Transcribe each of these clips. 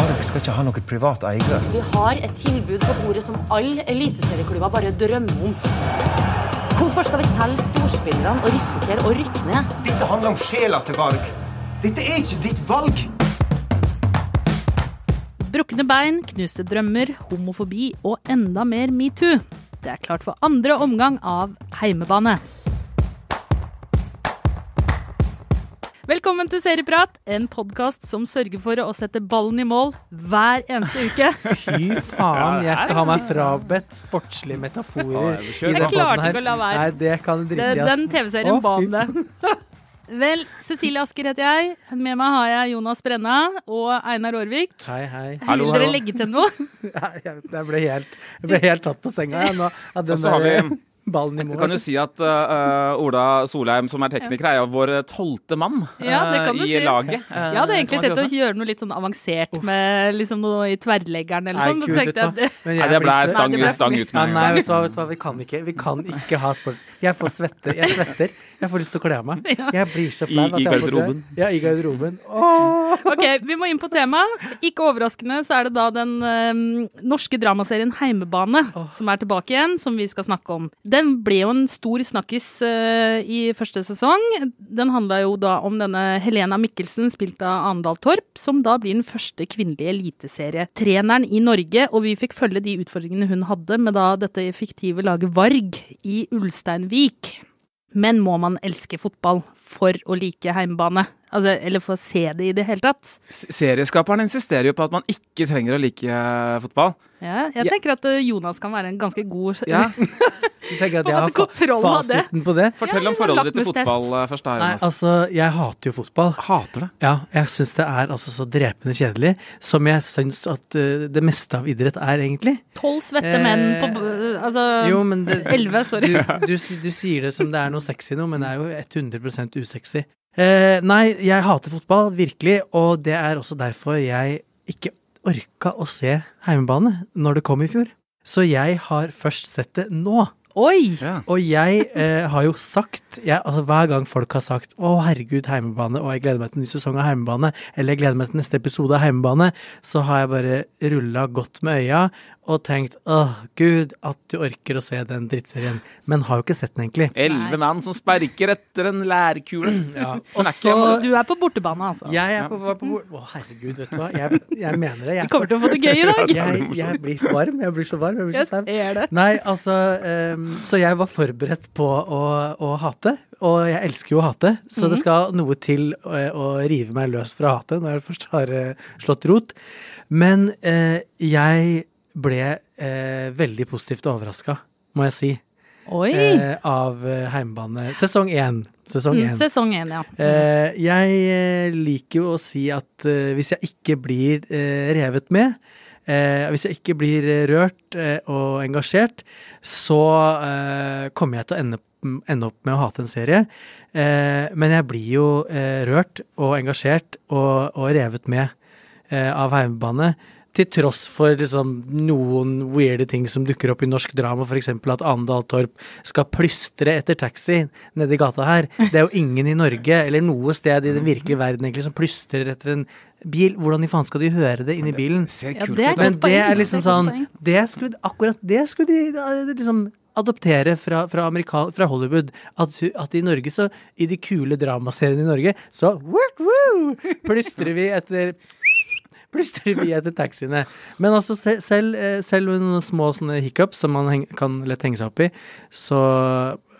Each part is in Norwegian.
Varg skal ikke ha noe privat eier. Vi har et tilbud på bordet som alle eliteserieklubber bare drømmer om. Hvorfor skal vi selge storspillerne og risikere å rykke ned? Dette handler om sjela til Varg. Dette er ikke ditt valg. Brukne bein, knuste drømmer, homofobi og enda mer metoo. Det er klart for andre omgang av Heimebane. Velkommen til Serieprat, en podkast som sørger for å sette ballen i mål hver eneste uke. Fy faen, jeg skal ha meg frabedt sportslige metaforer. i Jeg den klarte ikke å la være. Nei, det kan du drite i. Den TV-serien ba om det. Vel, Cecilie Asker heter jeg. Med meg har jeg Jonas Brenna og Einar Aarvik. Hei, hei. Vil dere legge til noe? Jeg, jeg, ble helt, jeg ble helt tatt på senga jeg, nå. Og så har vi- ballen i mål. Du kan jo si at uh, Ola Solheim, som er tekniker, er jo vår tolvte mann Ja, det kan uh, du i si. laget. Uh, det er egentlig tenkt si å gjøre noe litt sånn avansert med liksom noe i tverrleggeren eller noe sånn. Men Nei, det ble stang, ut Ja, med nei, vet du, hva, vet du hva, vi kan ikke Vi kan ikke ha sport. Jeg får svette. Jeg svetter. Jeg får lyst til å kle av meg. Jeg blir så flau. I- i garderoben. Ja, i garderoben. Åh. Ok, vi må inn på tema. Ikke overraskende så er det da den øh, norske dramaserien Heimebane som er tilbake igjen, som vi skal snakke om. Den ble jo en stor snakkis øh, i første sesong. Den handla jo da om denne Helena Mikkelsen, spilt av Andal Torp, som da blir den første kvinnelige eliteserietreneren i Norge. Og vi fikk følge de utfordringene hun hadde med da dette fiktive laget Varg i Ulsteinvik. Men må man elske fotball for å like heimbane? Altså, eller for å se det i det hele tatt? S- Serieskaperen insisterer jo på at man ikke trenger å like uh, fotball. Ja, jeg Ja. tenker at eh, Jonas kan være en ganske god Ja. Du tenker at jeg har fasiten på det? Fortell Ja, om forholdet ditt til fotball uh, først. da, Nei, Jonas. altså, jeg hater jo fotball. Hater det. Ja, jeg syns det er altså så drepende kjedelig, som jeg syns at uh, det meste av idrett er, egentlig. Tolv svette menn på Altså Jo, men det, Elleve, sorry. Du, du, du sier det som det er noe sexy nå, men det er jo 100 usexy. Eh, nei, jeg hater fotball, virkelig, og det er også derfor jeg ikke orka å se heimebane når det kom i fjor. Så jeg har først sett det nå. Oi! Ja. Og jeg eh, har jo sagt jeg, altså Hver gang folk har sagt 'Å, herregud, heimebane', og 'jeg gleder meg til en ny sesong av Heimebane', eller 'jeg gleder meg til neste episode av Heimebane', så har jeg bare rulla godt med øya og tenkt 'Åh, gud, at du orker å se den drittserien', men har jo ikke sett den egentlig. Elleve mann som sparker etter en lærkule. Ja. Og så Du er på bortebane, altså. Jeg er på, var på bort... Å, herregud, vet du hva. Jeg, jeg mener det. Jeg, Vi kommer til å få det gøy i dag. jeg, jeg blir varm. Jeg blir så varm. Jeg blir Jeg så flau. ser det. Nei, altså ehm, Så jeg var forberedt på å, å hate, og jeg elsker jo å hate, så mm. det skal noe til å, å rive meg løs fra hatet når jeg først har eh, slått rot. Men eh, jeg ble eh, veldig positivt overraska, må jeg si, eh, av eh, heimebane. Sesong én. Sesong Mm. Sesong én, ja. Eh, jeg eh, liker jo å si at eh, hvis jeg ikke blir eh, revet med, eh, hvis jeg ikke blir eh, rørt eh, og engasjert, så eh, kommer jeg til å ende, ende opp med å hate en serie. Eh, men jeg blir jo eh, rørt og engasjert og, og revet med eh, av heimebane. Til tross for liksom, noen weirde ting som dukker opp i norsk drama, f.eks. at Andal Torp skal plystre etter taxi nedi gata her. Det er jo ingen i Norge, eller noe sted i den virkelige verden egentlig, som plystrer etter en bil. Hvordan i faen skal de høre det inni bilen? Ja, det er. Men det er liksom sånn det skulle, Akkurat det skulle de eh, liksom adoptere fra, fra, Amerika, fra Hollywood. At, at i Norge, så I de kule dramaseriene i Norge, så woo, plystrer vi etter Plystrer vi etter taxiene. Men altså, selv, eh, selv noen små sånne hiccups som man heng, kan lett henge seg opp i, så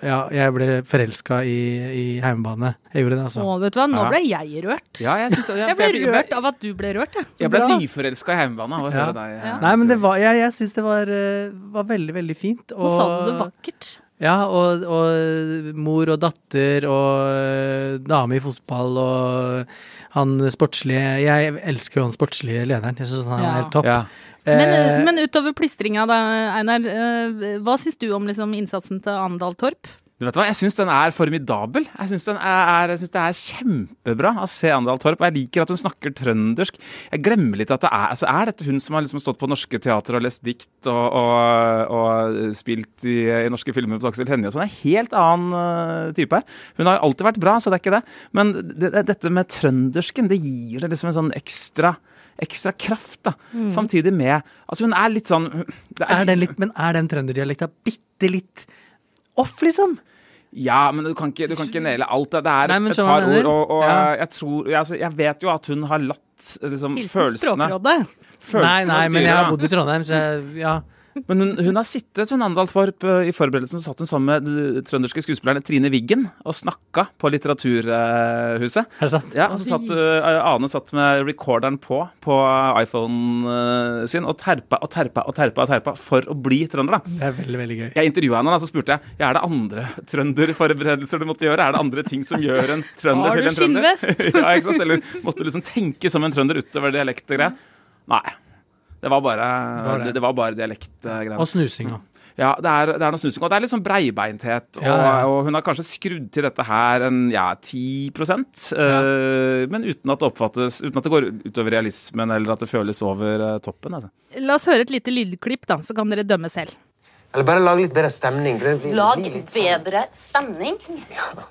ja, jeg ble forelska i, i heimebane. Jeg gjorde det, altså. Å, vet du hva, nå Ja. ble jeg rørt. Ja, jeg, synes, jeg, Jeg ble jeg, jeg, rørt av at du ble rørt, jeg. jeg ble nyforelska i heimebane av å Ja. høre deg. Ja. eh, Nei, men det var, jeg, jeg syns det var, eh, var veldig, veldig fint. Nå sa du det vakkert. Ja, og, og mor og datter og øh, dame i fotball og han sportslige Jeg elsker jo han sportslige lederen. Jeg syns han er Ja. helt topp. Ja. Men, Eh, men utover plystringa da, Einar, eh, hva syns du om liksom, innsatsen til Andal Torp? Du vet hva, Jeg syns den er formidabel. Jeg syns den er, det er kjempebra å se Andal Torp. Jeg liker at hun snakker trøndersk. Jeg glemmer litt at det er altså Er dette hun som har liksom stått på norske teater og lest dikt og, og, og spilt i, i norske filmer på Aksel Hennie og sånn? En helt annen uh, type. Hun har alltid vært bra, så det er ikke det. Men det, det, dette med trøndersken, det gir det liksom en sånn ekstra ekstra kraft. da. Samtidig med Altså, hun er litt sånn det Er den litt, men er den trønderdialekta bitte litt off, liksom? Ja, men du kan ikke, du kan ikke naile alt. Det er Nei, et par ord, og, og. Ja. jeg tror jeg, altså, jeg vet jo at hun har latt liksom, Hilsen følelsene Språkrådet. følelsene Nei, nei, men jeg har bodd i Trondheim, så jeg, ja. Men hun, hun har sittet hun Andal Torp, eh, i forberedelsen så satt hun sammen med den trønderske skuespilleren Trine Wiggen og snakka på Litteraturhuset. Er det sant? Ja, og så satt eh, Ane satt med recorderen på på iPhonen eh, sin og terpa og terpa og terpa og terpa for å bli trønder. da. Det er veldig, veldig gøy. Jeg intervjua henne, da, så spurte jeg ja, er det andre trønderforberedelser du måtte gjøre. Er det andre ting som gjør en trønder til en trønder? Har du skinnvest? ja, ikke sant? Eller måtte du liksom tenke som en trønder utover dialekt og greier? Nei. Det var bare, var det. det. Det, var bare dialektgreier. Og snusinga. Ja, det er, det er noe snusing. Og det er litt sånn breibeinthet. Og, Ja, ja. og hun har kanskje skrudd til dette her en ja, 10 eh, Men uten at det oppfattes Uten at det går utover realismen eller at det føles over uh, toppen. Altså. La oss høre et lite lydklipp, da, så kan dere dømme selv. Eller bare lag litt bedre stemning. blir- Lag blir litt sånn- bedre stemning.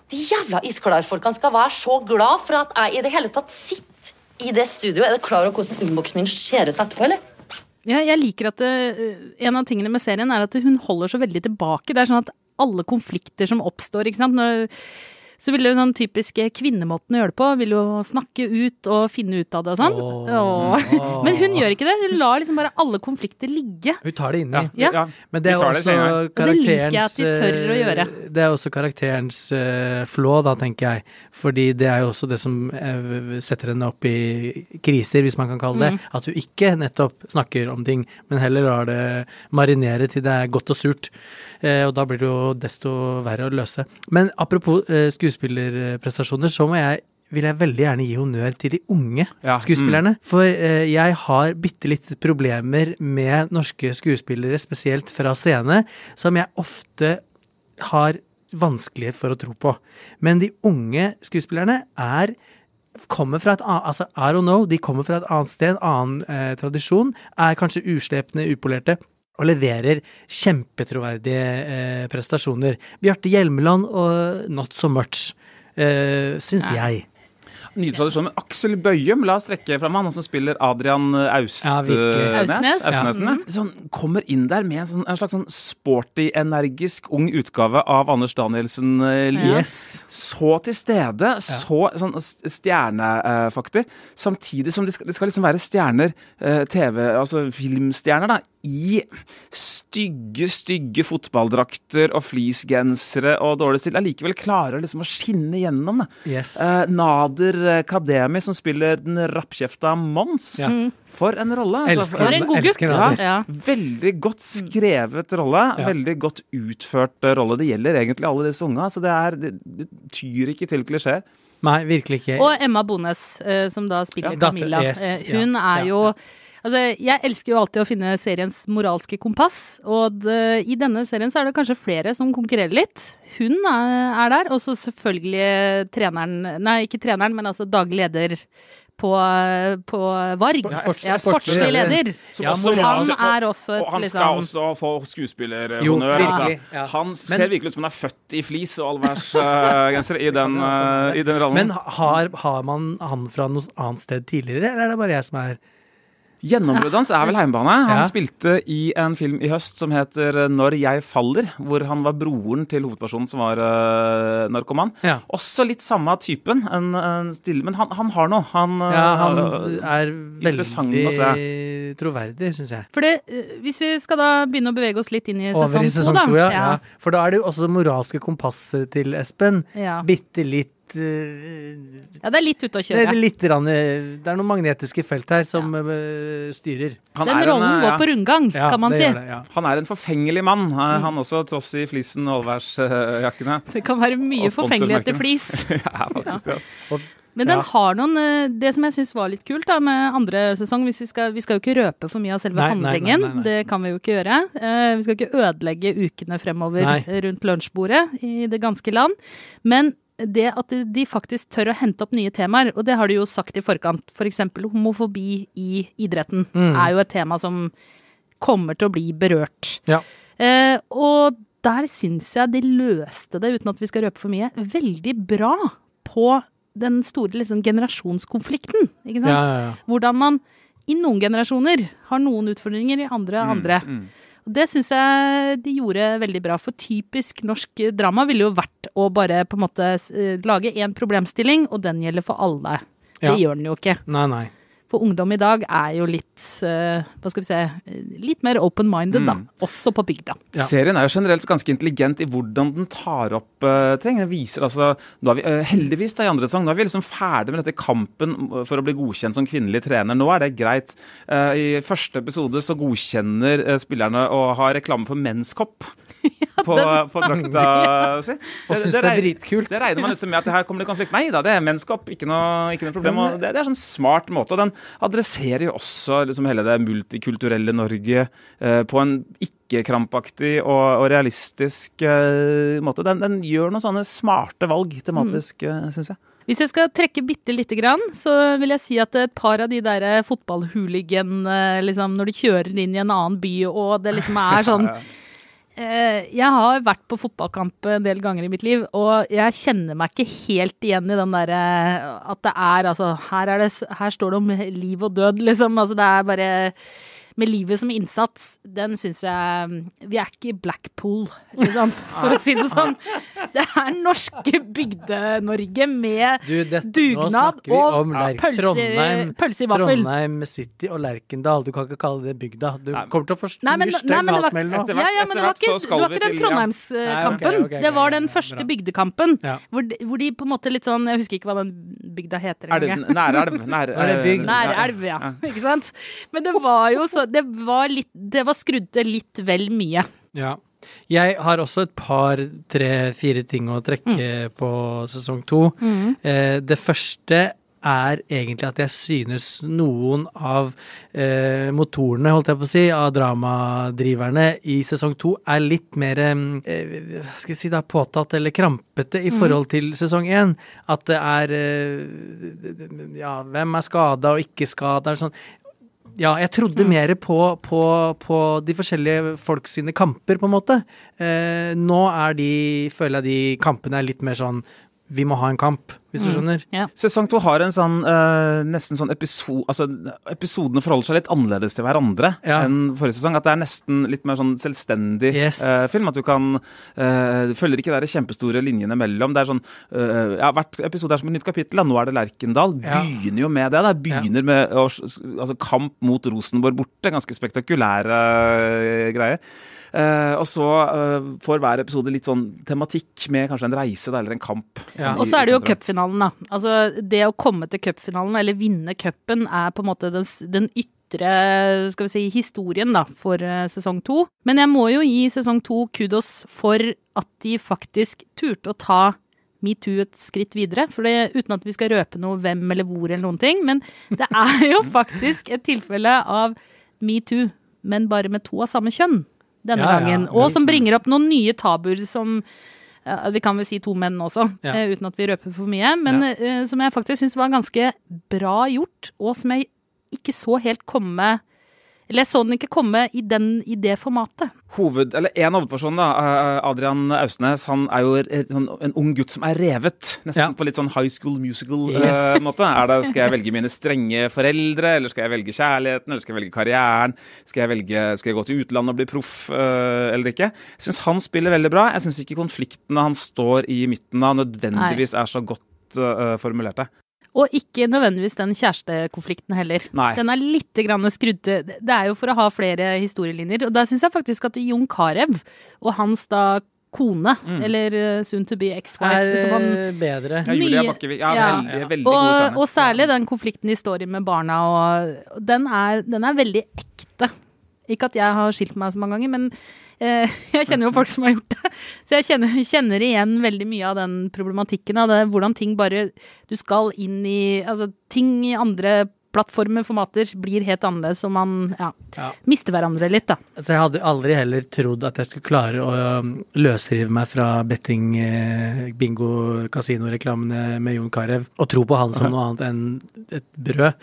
De jævla isklarfolkene skal være så glad for at jeg i det hele tatt sitter i det studioet. Er du klar over hvordan innboksen min ser ut etterpå, eller? Ja, jeg liker at det, En av tingene med serien er at hun holder så veldig tilbake. Det er sånn at alle konflikter som oppstår ikke sant? Når, så vil det jo sånn typiske kvinnemåten å gjøre det på, vil jo snakke ut og finne ut av det og sånn. Åh. Men hun gjør ikke det. Hun lar liksom bare alle konflikter ligge. Hun tar det inni. Ja. Men det er også det også det liker jeg karakterens at de tør å gjøre. eh, Det er også karakterens uh, flå, da, tenker jeg. Fordi det er jo også det som uh, setter henne opp i kriser, hvis man kan kalle det. Mm. At hun ikke nettopp snakker om ting, men heller lar det marinere til det er godt og surt. Uh, og da blir det jo desto verre å løse. det. Men apropos eh, skuespillerprestasjoner, så må jeg vil jeg veldig gjerne gi honnør til de unge Ja, mm. skuespillerne. For eh, jeg har bitte litt problemer med norske skuespillere, spesielt fra scene, som jeg ofte har vanskelig for å tro på. Men de unge skuespillerne er kommer fra et annet altså, I don't know, de kommer fra et annet sted, en annen eh, tradisjon, er kanskje uslepne, upolerte. Og leverer kjempetroverdige eh, prestasjoner. Bjarte Hjelmeland og Not So Much, eh, syns jeg. Nye tradisjoner. Men Aksel Bøyum, la oss trekke fram han som spiller Adrian Aust, Ja, eh, Austnes. Nes, Ja. Sånn, kommer inn der med en, sånn, en slags sånn sporty, energisk, ung utgave av Anders Danielsen eh, Lie. Yes. Så til stede, så sånn stjernefaktor. Samtidig som de skal, de skal liksom være stjerner, eh, TV, altså filmstjerner, da, i stygge, stygge fotballdrakter og fleecegensere og dårlig stil. Allikevel klarer liksom å skinne gjennom, da. Yes. Eh, Nader Kademi, som spiller den rappkjefta Mons. Ja. For en rolle! altså. Elsker For en god gutt. Ja. Veldig godt skrevet rolle. Ja. Veldig godt utført rolle. Det gjelder egentlig alle disse unga. Så det, er, det, det tyr ikke til klisjeer. Nei, virkelig ikke. Og Emma Bones, eh, som da spiller Ja, Camilla. yes, Eh, hun er ja, jo. Altså, jeg elsker jo alltid å finne seriens moralske kompass, og det, i denne serien så er det kanskje flere som konkurrerer litt. Hun er, er der, og så selvfølgelig treneren Nei, ikke treneren, men altså daglig leder på, på Varg. Sport- sports- ja, sportslig leder. Ja, også- Han altså, er også et og han skal liksom også få skuespillerhonnør. Altså. ja. Han Men- ser virkelig ut som han er født i flis og allværsgenser i, den, uh, i den rollen. Men har, har man han fra noe annet sted tidligere, eller er det bare jeg som er Gjennombruddet hans er vel heimebane. Han Ja. spilte i en film i høst som heter 'Når jeg faller', hvor han var broren til hovedpersonen som var uh, narkoman. Ja. Også litt samme typen, en, en stille, men han, han har noe. Han, eh, Ja, han er veldig troverdig, syns jeg. For det, eh, hvis vi skal da begynne å bevege oss litt inn i sesong to, da. to, ja. ja. For da er det jo også det moralske kompasset til Espen. Ja. Bitte litt eh, ja, det er litt ute å det, er kjøre. litt rann, eh, det er noen magnetiske felt her som eh, styrer. han Den er en, rollen eh, går ja. på rundgang, Ja, kan man det si. gjør det, ja. Han er en forfengelig mann, eh, han også, tross i flisen og allværsjakkene. Det kan være mye forfengelighet i flis. ja, faktisk det. altså. Men den Ja. har noen Det som jeg syns var litt kult da med andre sesong hvis Vi skal, vi skal jo ikke røpe for mye av selve Nei, nei, nei, handlingen. nei, nei. Det kan vi jo ikke gjøre. Uh, vi skal ikke ødelegge ukene fremover Nei. rundt lunsjbordet i det ganske land. Men det at de- faktisk tør å hente opp nye temaer, og det har de jo sagt i forkant, f.eks. For homofobi i idretten Mm. er jo et tema som kommer til å bli berørt. Ja. Eh, og der syns jeg de løste det, uten at vi skal røpe for mye, veldig bra på den store liksom, generasjonskonflikten. Ikke sant? Ja, ja, ja. Hvordan man i noen generasjoner har noen utfordringer, i andre andre. Og Det syns jeg de gjorde veldig bra. For typisk norsk drama ville jo vært å bare på en måte eh, lage én problemstilling, og den gjelder for alle. Ja. Det gjør den jo ikke. Nei, nei. For ungdom i dag er jo litt eh, Hva skal vi se Litt mer open-minded, da. Også på bygda. Ja. Serien er jo generelt ganske intelligent i hvordan den tar opp uh, ting. Den viser altså, nå er vi, uh, Heldigvis da i andre sesong, nå er vi liksom ferdig med dette kampen for å bli godkjent som kvinnelig trener. Nå er det greit. Uh, I første episode så godkjenner eh, spillerne å ha reklame for menskopp. På, på drakta si. Og syns det er dritkult. Det regner man liksom med at det her kommer det konflikt. Nei da, det er menskopp, ikke noe, ikke noe problem. Og det, det er sånn smart måte. Og den adresserer jo også liksom hele det multikulturelle Norge eh, på en ikke-krampaktig og, og realistisk eh, måte. Den, den gjør noen sånne smarte valg tematisk, mm. syns jeg. Hvis jeg skal trekke bitte lite grann, så vil jeg si at et par av de der fotballhooligan, eh, liksom, når de kjører inn i en annen by og det liksom er sånn Eh, Jeg har vært på fotballkamp en del ganger i mitt liv, og jeg kjenner meg ikke helt igjen i den derre at det er altså her, er det, her står det om liv og død, liksom. Altså det er bare med livet som innsats, den syns jeg Vi er ikke i Blackpool, liksom, for å si det sånn. Det er norske Bygde-Norge med Du, dette, dugnad og pølse, Trondheim, pølse i vaffel. Trondheim City og Lerkendal. Du kan ikke kalle det bygda. Du Nei. kommer til å forstyrre Nei, men, stygg nei, men det var, hatmeld nå. Etter ja, hvert- ja, men det var ikke, det var ikke den. Trondheimskampen. Okay, okay, ok, det var den ja, første bygdekampen. Ja. Hvor, de, hvor de på en måte litt sånn Jeg husker ikke hva den bygda heter Er det engang. nærelv? Nær, det bygd? Nærelv, ja. Ikke sant? Men det var jo så Det var litt Det var skrudd til litt vel mye. Ja. Jeg har også et par, tre, fire ting å trekke på sesong to. Eh, det første er egentlig at jeg synes noen av eh, motorene, holdt jeg på å si, av dramadriverne i sesong to er litt mer eh, skal jeg si da, påtatt eller krampete i forhold til sesong én. At det er eh, Ja, hvem er skada og ikke skada? Sånn. Ja, jeg trodde mer på, på, på de forskjellige folk sine kamper, på en måte. Eh, nå er de, føler jeg de kampene er litt mer sånn Vi må ha en kamp, hvis du skjønner. Ja. Sesong to har en sånn uh, nesten sånn episode Altså, episodene forholder seg litt annerledes til hverandre Ja. enn forrige sesong. At det er nesten litt mer sånn selvstendig Yes. uh, film. At du kan uh, Du følger ikke de kjempestore linjene mellom. Det er sånn Ja, hvert episode er som et nytt kapittel. Nå er det Lerkendal. Ja. Begynner jo med det. Det Begynner med å, altså, kamp mot Rosenborg borte. Ganske spektakulære eh, greier. Uh, og så uh, får hver episode litt sånn tematikk med kanskje en reise da, eller en kamp. Ja. Og så er det jo sentrum. Cupfinalen, da. Altså, det å komme til cupfinalen, eller vinne cupen, er på en måte den, den ytre skal vi si, historien da, for eh, sesong to. Men jeg må jo gi sesong to kudos for at de faktisk turte å ta metoo et skritt videre. For det, uten at vi skal røpe noe hvem eller hvor eller noen ting. Men det er jo faktisk et tilfelle av metoo, men bare med to av samme kjønn denne Ja, ja. gangen. Og som bringer opp noen nye tabuer som ja, Vi kan vel si to menn også, Ja. eh, uten at vi røper for mye. Men eh, som jeg faktisk syns var ganske bra gjort, og som jeg ikke så helt komme Eller jeg så den ikke komme i, den, i det formatet. hoved, eller En hovedperson, da, eh, Adrian Austnes, han er jo sånn, en ung gutt som er revet. Nesten Ja. på litt sånn high school musical-måte. Yes. er Skal jeg velge mine strenge foreldre, eller skal jeg velge kjærligheten, eller skal jeg velge karrieren? Skal jeg, velge, skal jeg gå til utlandet og bli proff, eh, eller ikke? Jeg syns han spiller veldig bra. Jeg syns ikke konfliktene han står i midten av, nødvendigvis er så godt eh, formulerte. Og ikke nødvendigvis den kjærestekonflikten heller. Nei. Den er litt grann skrudd til Det er jo for å ha flere historielinjer. Og da syns jeg faktisk at Jon Carew og hans da kone, eller uh, soon to be ex-wife Er som han eh, bedre. Ja, Julia Bakkevik. Ja, ja. veldig, veldig god og, og særlig den konflikten de står i med barna, og og den er, den er veldig ekte. Ikke at jeg har skilt meg så mange ganger, men eh, jeg kjenner jo folk som har gjort det. Så jeg kjenner, kjenner igjen veldig mye av den problematikken av det, hvordan ting bare Du skal inn i Altså, ting i andre plattformer, formater, blir helt annerledes, og man ja, Ja. mister hverandre litt, da. Altså, jeg hadde aldri heller trodd at jeg skulle klare å um, løsrive meg fra betting, eh, bingo, kasinoreklamene med Jon Carew og tro på han som noe annet enn et brød.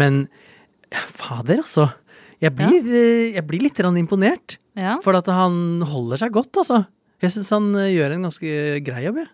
Men ja, fader, altså. Jeg blir, ja. jeg blir litt imponert. Ja. For at han holder seg godt, altså. Jeg syns han eh, gjør en ganske grei jobb, jeg.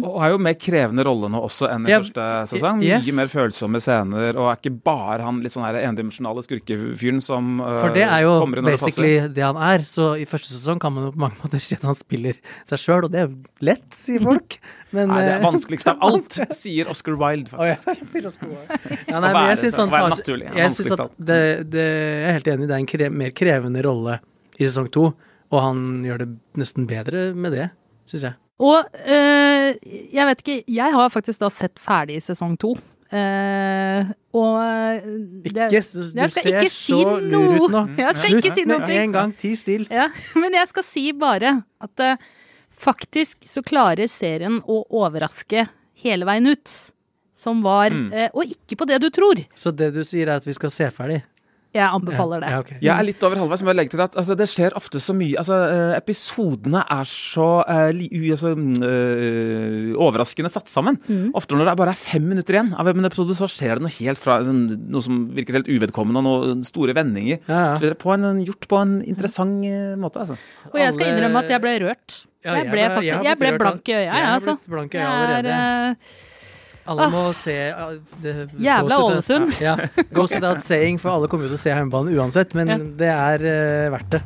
Og er jo mer krevende rolle nå også enn i Ja, første sesong. yes. Mer følsomme scener, og er ikke bare han litt sånn her endimensjonale skurkefyren som uh, For det er jo basically det det han er. Så i første sesong kan man jo på mange måter si at han spiller seg sjøl, og det er lett, sier folk. Men Nei, det er eh, vanskeligst av alt, sier Oscar Wilde. Å, ja. faktisk. Sier Oscar Wilde. Ja, nei, men jeg syns så- han tar naturlig, Jeg synes at det, det, jeg er helt enig, det er en kre, mer krevende rolle i sesong to, og han gjør det nesten bedre med det, syns jeg. Og øh, jeg vet ikke Jeg har faktisk da sett ferdig sesong to. Uh, og eh, det, Ikke, du jeg skal ser ikke si så lur ut nå. Jeg skal ikke si med noe. en gang. Ti still. Ja, men jeg skal si bare at uh, faktisk så klarer serien å overraske hele veien ut. Som var Mm. uh, Og ikke på det du tror. Så det du sier er at vi skal se ferdig? Jeg anbefaler det. Ja, okay. Jeg er litt over halvveis, men jeg legger til at altså, det skjer ofte så mye altså, eh, Episodene er så uh, li, altså, eh, overraskende satt sammen. Mm. Ofte når det bare er fem minutter igjen av en episode, så skjer det noe helt fra sånn, noe som virker helt uvedkommende, og noen store vendinger. Ja, ja. Så videre, på en, gjort på en interessant uh, måte. Altså. Og jeg skal innrømme at jeg ble rørt. Ja, jeg ble, jeg faktisk, jeg ble blank i øya, jeg jeg, har altså. blitt blank i øya Jeg er, allerede. Alle må se ja, det, Jævla Ålesund. Ja, goes without saying, for alle kommer jo til å se hjemmebane uansett, men Ja. det er uh, verdt det.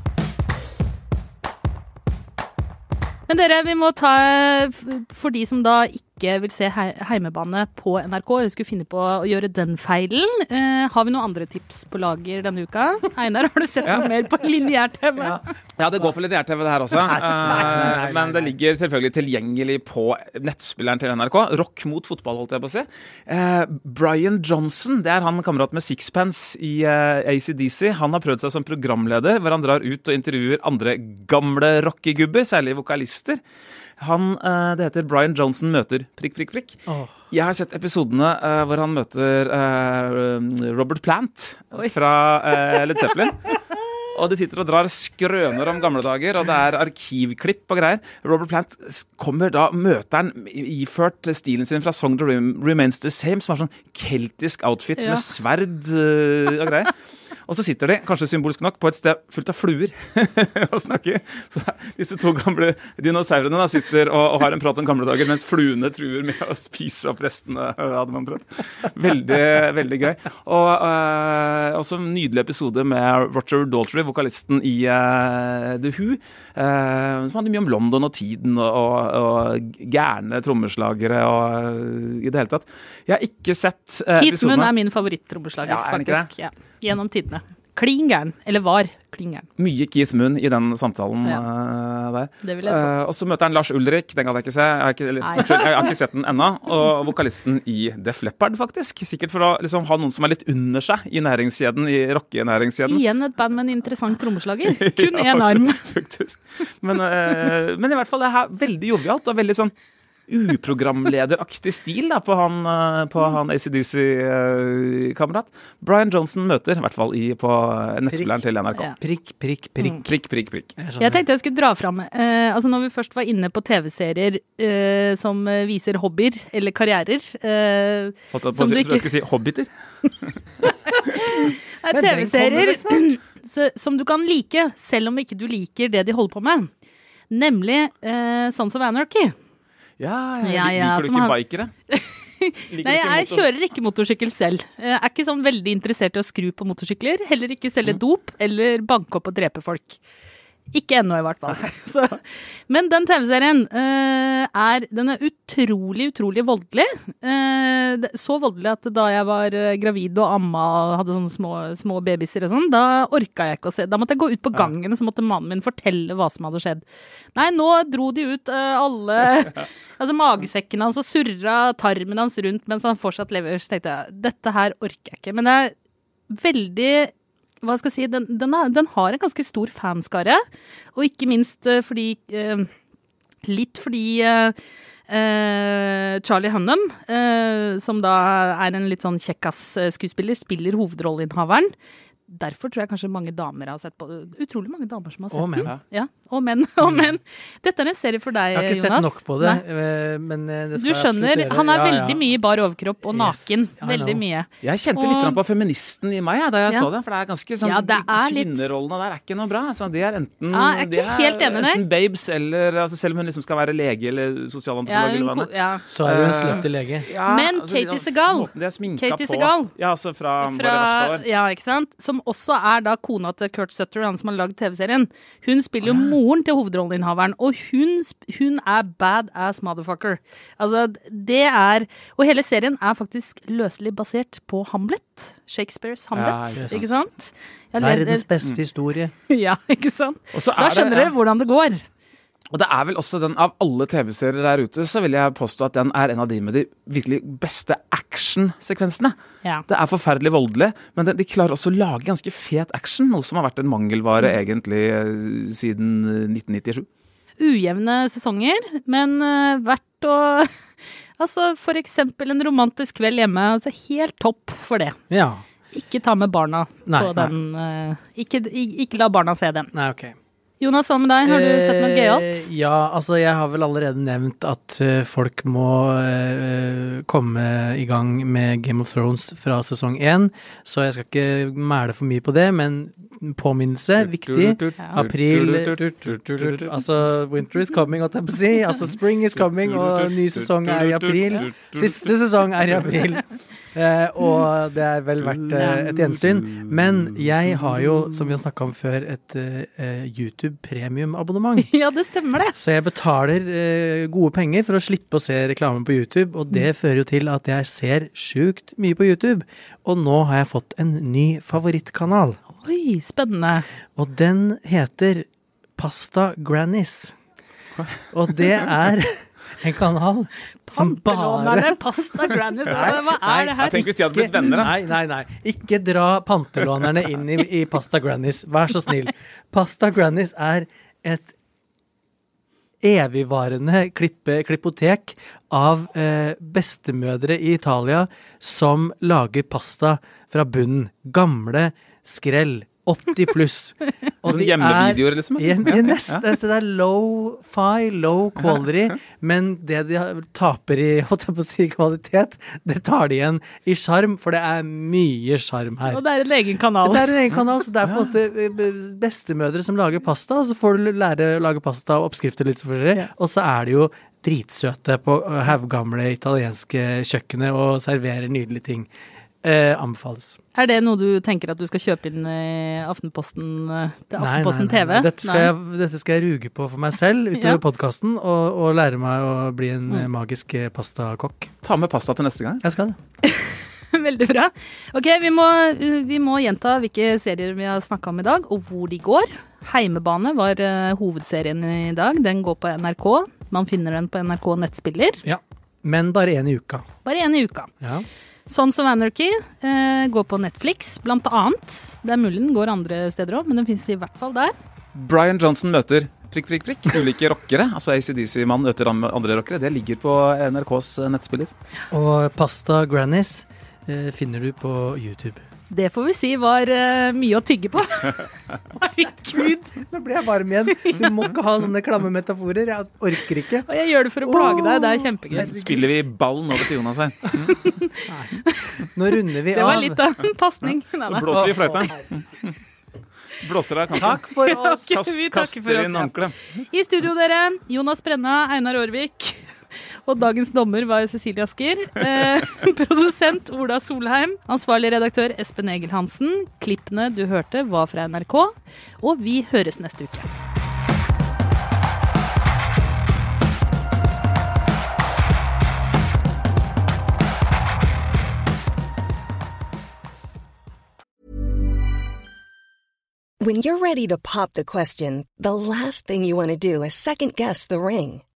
Men dere, vi må ta For de som da ikke vil se hei- heimebane på NRK, eller skulle finne på å gjøre den feilen, eh, har vi noen andre tips på lager denne uka? Einar, har du sett noe mer på lineær-TV? Ja, det går på lineær-TV det her også. nei, nei, nei, Men det ligger selvfølgelig tilgjengelig på nettspilleren til NRK. Rock mot fotball, holdt jeg på å si. Eh, Brian Johnson, det er han kamerat med Sixpence i eh, ACDC. Han har prøvd seg som programleder, hvor han drar ut og intervjuer andre gamle rockegubber, særlig vokalister. Han, eh, Det heter Brian Johnson møter prikk, prikk, prikk. Oh. Jeg har sett episodene eh, hvor han møter eh, Robert Plant Oi. fra Led Zeppelin. Og de sitter og drar skrøner om gamle dager, og det er arkivklipp og greier. Robert Plant kommer da, møter han iført stilen sin fra Song The Rem Remains The Same, som er sånn keltisk outfit Ja. med sverd og greier. Og så sitter de, kanskje symbolsk nok, på et sted fullt av fluer og snakker. Så disse to gamle dinosaurene da sitter og, og har en prat om gamle dager, mens fluene truer med å spise opp restene hadde man prøvd. Veldig, veldig gøy. Og uh, også en nydelig episode med Roger Daltrey, vokalisten i uh, The Who. Uh, som handler mye om London og tiden og, og, og gærne trommeslagere og i det hele tatt. Jeg har ikke sett uh, Keith Moon er min favoritt-trommeslager, Ja, faktisk. Ja, gjennom tidene. Klin gæren. Eller var klin gæren. Mye Keith Moon i den samtalen Ja. uh, der. Det vil jeg tro. Eh, og så møter han Lars Ulrik, den gadd jeg ikke se. Jeg har ikke, eller, jeg har ikke sett den ennå. Og vokalisten i Def Leppard, faktisk. Sikkert for å liksom, ha noen som er litt under seg i næringskjeden, i rockenæringskjeden. Igjen et band med en interessant trommeslager. Kun én arm. Faktisk. Men, uh, men i hvert fall det er veldig jovialt og veldig sånn uprogramlederaktig stil da, på han, eh, på han ACDC-kamerat. Brian Johnson møter, i hvert fall i, på nettspilleren til NRK. Ja. Prikk, prikk, prikk. Prikk, prikk, prikk. Jeg. Jeg tenkte jeg skulle dra fram eh, altså Når vi først var inne på TV-serier eh, som eh, viser hobbyer eller karrierer eh, Holdt jeg på å si, du så jeg ikke- skulle si hobbiter. er TV-serier som du kan like, selv om ikke du liker det de holder på med. Nemlig eh, Sons of Anarchy. Ja, ja, Ja, ja, Liker du ikke han- bikere? Nei, jeg kjører ikke motorsykkel selv. Jeg er ikke sånn veldig interessert i å skru på motorsykler. Heller ikke selge Mm. dop eller banke opp og drepe folk. Ikke ennå, i hvert fall. Så, men den TV-serien uh, er Den er utrolig, utrolig voldelig. Uh, så voldelig at da jeg var eh, gravid og amma og hadde sånne små, små babyer og sånn, da orka jeg ikke å se. Da måtte jeg gå ut på gangen, og så måtte mannen min fortelle hva som hadde skjedd. Nei, nå dro de ut uh, alle Altså magesekken hans og surra tarmen hans rundt mens han fortsatt lever. Så tenkte jeg dette her orker jeg ikke. Men det er veldig hva skal jeg si, den, den, er, den har en ganske stor fanskare. Og ikke minst eh, fordi eh, Litt fordi eh, Charlie Hunnam, som da er en litt sånn kjekkas-skuespiller, spiller hovedrolleinnehaveren. Derfor tror jeg kanskje mange damer har sett på. Utrolig mange damer som har sett Og menn. den. Ja, og menn. Og menn. Dette er en serie for deg, Jeg har ikke Jonas. sett nok på det, Nei. eh, men eh, det Du skal Du skjønner, jeg han er Ja, ja. veldig mye i bar overkropp og naken. Yes, Veldig mye. Jeg kjente Og- litt på feministen i meg da jeg Ja. så det. For det er ganske sånn Ja, det er litt- der er ikke noe bra. Altså, de er enten, Ja, jeg er ikke helt enig det. enten babes eller altså, Selv om hun liksom skal være lege eller Ja, sosialantropolog eller hva hun, det er. ja. Så er hun en Eh, slutty lege. Ja, Men altså, Katie Segal. er sminka Katie. Segal. Ja, altså fra, Fra, Våre verste år. ja, ikke sant? Som også er da kona til Kurt Sutter, han som har lagd TV-serien. Hun spiller jo moren til hovedrolleinnehaveren, og hun, hun er badass motherfucker. Altså, det er Og hele serien er faktisk løselig basert på Hamlet. Shakespeares Hamlet, Ja, ikke sant. Verdens beste historie. Ja, ikke sant? Da skjønner det- ja. dere hvordan det går. Og det er vel også den av alle TV-serier der ute, så vil jeg påstå at den er en av de med de virkelig beste actionsekvensene. Ja. Det er forferdelig voldelig, men de, klarer også å lage ganske fet action, noe som har vært en mangelvare Mm. egentlig eh, siden eh, 1997. ujevne sesonger, men eh, verdt å Altså for eksempel en romantisk kveld hjemme. Altså helt topp for det. Ja. Ikke ta med barna Nei, på nei. den. eh, ikke, ikke la barna se den. Nei, ok. Jonas, hva med deg? Har du sett noe gøyalt? Eh, Ja, altså jeg har vel allerede nevnt at eh, folk må eh, komme i gang med Game of Thrones fra sesong én, så jeg skal ikke mæle for mye på det, men påminnelse, viktig. April Altså, winter is coming, holdt jeg på å si. Altså, spring is coming, og ny sesong er i april. Siste sesong er i april. Eh, og det er vel verdt eh, et gjensyn. Men jeg har jo, som vi har snakka om før, et eh, YouTube premium-abonnement. Ja, det stemmer det. Så jeg betaler eh, gode penger for å slippe å se reklame på YouTube, og det fører jo til at jeg ser sjukt mye på YouTube. Og nå har jeg fått en ny favorittkanal, Oi, spennende. og den heter Pasta Grannies. Og det er en kanal som bare pasta grannies. Hva er det her? Tenk hvis de hadde blitt venner, da. Nei, nei, nei. Ikke dra pantelånerne inn i, i Pasta Grannies. Vær så snill. Pasta Grannies er et evigvarende klippe, klippotek av eh, bestemødre i Italia som lager pasta fra bunnen. Gamle skrell. 80 pluss. Og Sånn de hjemmevideoer, liksom? Ja, de er nesten, Dette er low-fi, low quality, men det de taper i holdt jeg på å si, kvalitet, det tar de igjen i sjarm, for det er mye sjarm her. Og det er en egen kanal. Det er en egen kanal, så det er på en måte eh, bestemødre som lager pasta, og så får du lære å lage pasta og oppskrifter litt forskjellig, Ja. og så er det jo dritsøte på haugamle italienske kjøkkenet og serverer nydelige ting. Eh, anbefales. Er det noe du tenker at du skal kjøpe inn i Aftenposten, eh, til Nei, Aftenposten nei, nei, TV? nei. Dette, skal Nei. jeg, dette skal jeg ruge på for meg selv utover Ja. podkasten, og, og lære meg å bli en Mm. eh, magisk eh, pastakokk. Ta med pasta til neste gang. Jeg skal det. Veldig bra. Ok, vi må, vi må gjenta hvilke serier vi har snakka om i dag, og hvor de går. Heimebane var eh, hovedserien i dag. Den går på NRK. Man finner den på NRK nettspiller. Ja. Men bare én i uka. Bare én i uka. Ja. Sons of Anarchy eh, går på Netflix, blant annet. Det er mulig den går andre steder òg, men den finnes i hvert fall der. Brian Johnson møter prikk, prikk, prikk. Ulike rockere. Altså ACDC-mann møter andre rockere. Det ligger på NRKs nettspiller. Og Pasta Grannies eh, finner du på YouTube. Det får vi si var uh, mye å tygge på. Herregud. Nå ble jeg varm igjen. Du må ikke ha sånne klamme metaforer. Jeg orker ikke. Og jeg gjør det for å plage deg. Det er kjempegøy. Spiller vi ballen over til Jonas her. Nå runder vi av. Det av. var litt av en pasning. Nå blåser vi i fløyta. Blåser av kanten. Takk for oss. Kast, kaster inn håndkleet. I studio, dere. Jonas Brenna, Einar Aarvik. Og dagens dommer var Cecilie Asker. Eh, produsent Ola Solheim. Ansvarlig redaktør Espen Egil Hansen. Klippene du hørte, var fra NRK. Og vi høres neste uke. When you're ready to pop the question, the last thing you want to do is second guess the ring.